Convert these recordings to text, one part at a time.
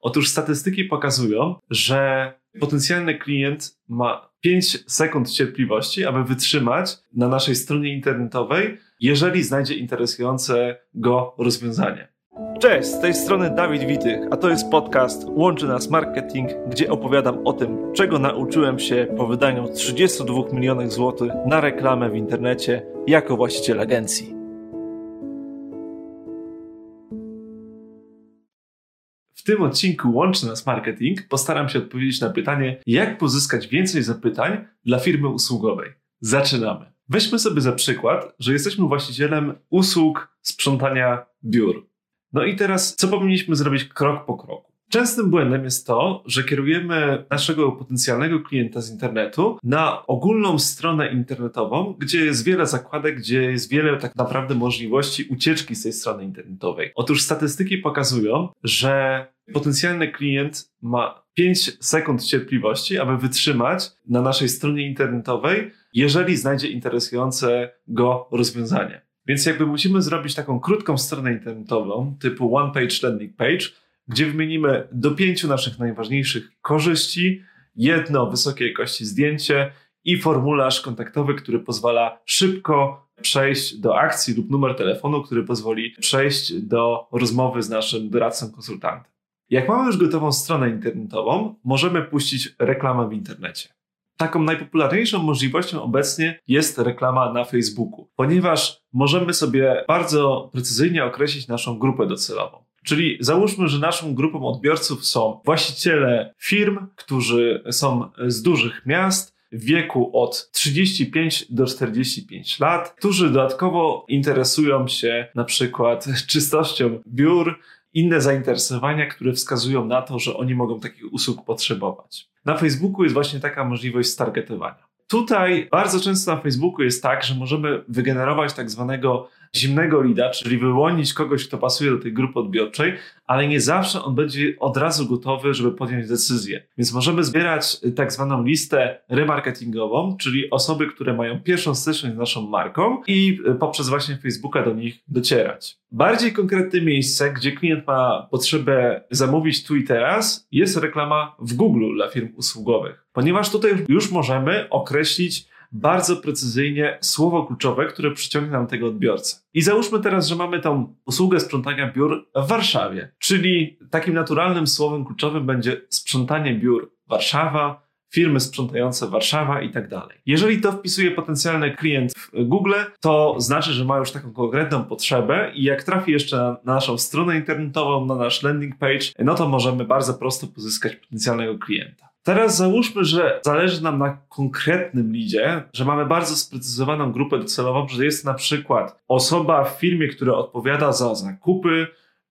Otóż statystyki pokazują, że potencjalny klient ma 5 sekund cierpliwości, aby wytrzymać na naszej stronie internetowej, jeżeli znajdzie interesujące go rozwiązanie. Cześć, z tej strony Dawid Witych, a to jest podcast Łączy Nas Marketing, gdzie opowiadam o tym, czego nauczyłem się po wydaniu 32 milionów złotych na reklamę w internecie jako właściciel agencji. Tym odcinku Łączy Nas Marketing postaram się odpowiedzieć na pytanie, jak pozyskać więcej zapytań dla firmy usługowej. Zaczynamy. Weźmy sobie za przykład, że jesteśmy właścicielem usług sprzątania biur. No i teraz, co powinniśmy zrobić krok po kroku? Częstym błędem jest to, że kierujemy naszego potencjalnego klienta z internetu na ogólną stronę internetową, gdzie jest wiele zakładek, gdzie jest wiele tak naprawdę możliwości ucieczki z tej strony internetowej. Otóż statystyki pokazują, że potencjalny klient ma 5 sekund cierpliwości, aby wytrzymać na naszej stronie internetowej, jeżeli znajdzie interesujące go rozwiązanie. Więc jakby musimy zrobić taką krótką stronę internetową typu one page landing page, gdzie wymienimy do pięciu naszych najważniejszych korzyści, jedno wysokiej jakości zdjęcie i formularz kontaktowy, który pozwala szybko przejść do akcji lub numer telefonu, który pozwoli przejść do rozmowy z naszym doradcą konsultantem. Jak mamy już gotową stronę internetową, możemy puścić reklamę w internecie. Taką najpopularniejszą możliwością obecnie jest reklama na Facebooku, ponieważ możemy sobie bardzo precyzyjnie określić naszą grupę docelową. Czyli załóżmy, że naszą grupą odbiorców są właściciele firm, którzy są z dużych miast, w wieku od 35 do 45 lat, którzy dodatkowo interesują się na przykład czystością biur, inne zainteresowania, które wskazują na to, że oni mogą takich usług potrzebować. Na Facebooku jest właśnie taka możliwość stargetowania. Tutaj bardzo często na Facebooku jest tak, że możemy wygenerować tak zwanego zimnego lida, czyli wyłonić kogoś, kto pasuje do tej grupy odbiorczej, ale nie zawsze on będzie od razu gotowy, żeby podjąć decyzję. Więc możemy zbierać tak zwaną listę remarketingową, czyli osoby, które mają pierwszą styczność z naszą marką i poprzez właśnie Facebooka do nich docierać. Bardziej konkretne miejsce, gdzie klient ma potrzebę zamówić tu i teraz, jest reklama w Google dla firm usługowych, ponieważ tutaj już możemy określić bardzo precyzyjnie słowo kluczowe, które przyciągnie nam tego odbiorcę. I załóżmy teraz, że mamy tą usługę sprzątania biur w Warszawie, czyli takim naturalnym słowem kluczowym będzie sprzątanie biur Warszawa, firmy sprzątające Warszawa i tak dalej. Jeżeli to wpisuje potencjalny klient w Google, to znaczy, że ma już taką konkretną potrzebę i jak trafi jeszcze na naszą stronę internetową, na nasz landing page, no to możemy bardzo prosto pozyskać potencjalnego klienta. Teraz załóżmy, że zależy nam na konkretnym lidzie, że mamy bardzo sprecyzowaną grupę docelową, że jest na przykład osoba w firmie, która odpowiada za zakupy,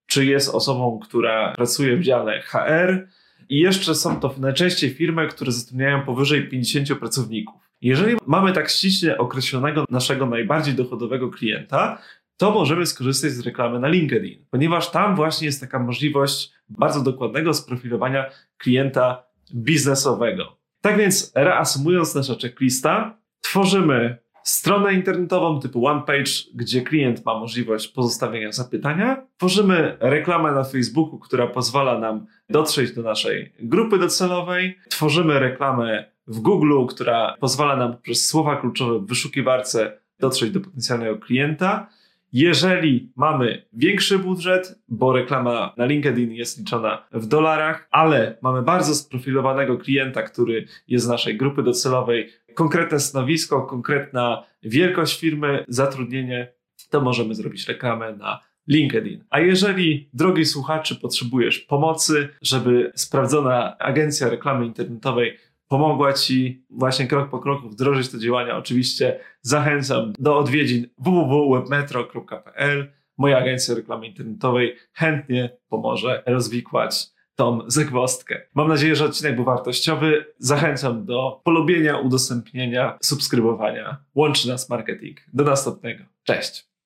czy jest osobą, która pracuje w dziale HR i jeszcze są to najczęściej firmy, które zatrudniają powyżej 50 pracowników. Jeżeli mamy tak ściśle określonego naszego najbardziej dochodowego klienta, to możemy skorzystać z reklamy na LinkedIn, ponieważ tam właśnie jest taka możliwość bardzo dokładnego sprofilowania klienta biznesowego. Tak więc, reasumując nasza checklista, tworzymy stronę internetową typu OnePage, gdzie klient ma możliwość pozostawienia zapytania. Tworzymy reklamę na Facebooku, która pozwala nam dotrzeć do naszej grupy docelowej. Tworzymy reklamę w Google, która pozwala nam przez słowa kluczowe w wyszukiwarce dotrzeć do potencjalnego klienta. Jeżeli mamy większy budżet, bo reklama na LinkedIn jest liczona w dolarach, ale mamy bardzo sprofilowanego klienta, który jest z naszej grupy docelowej, konkretne stanowisko, konkretna wielkość firmy, zatrudnienie, to możemy zrobić reklamę na LinkedIn. A jeżeli, drogi słuchaczy, potrzebujesz pomocy, żeby sprawdzona agencja reklamy internetowej pomogła Ci właśnie krok po kroku wdrożyć te działania, oczywiście zachęcam do odwiedzin www.webmetro.pl. Moja agencja reklamy internetowej chętnie pomoże rozwikłać tą zagwozdkę. Mam nadzieję, że odcinek był wartościowy. Zachęcam do polubienia, udostępnienia, subskrybowania. Łączy nas marketing. Do następnego. Cześć!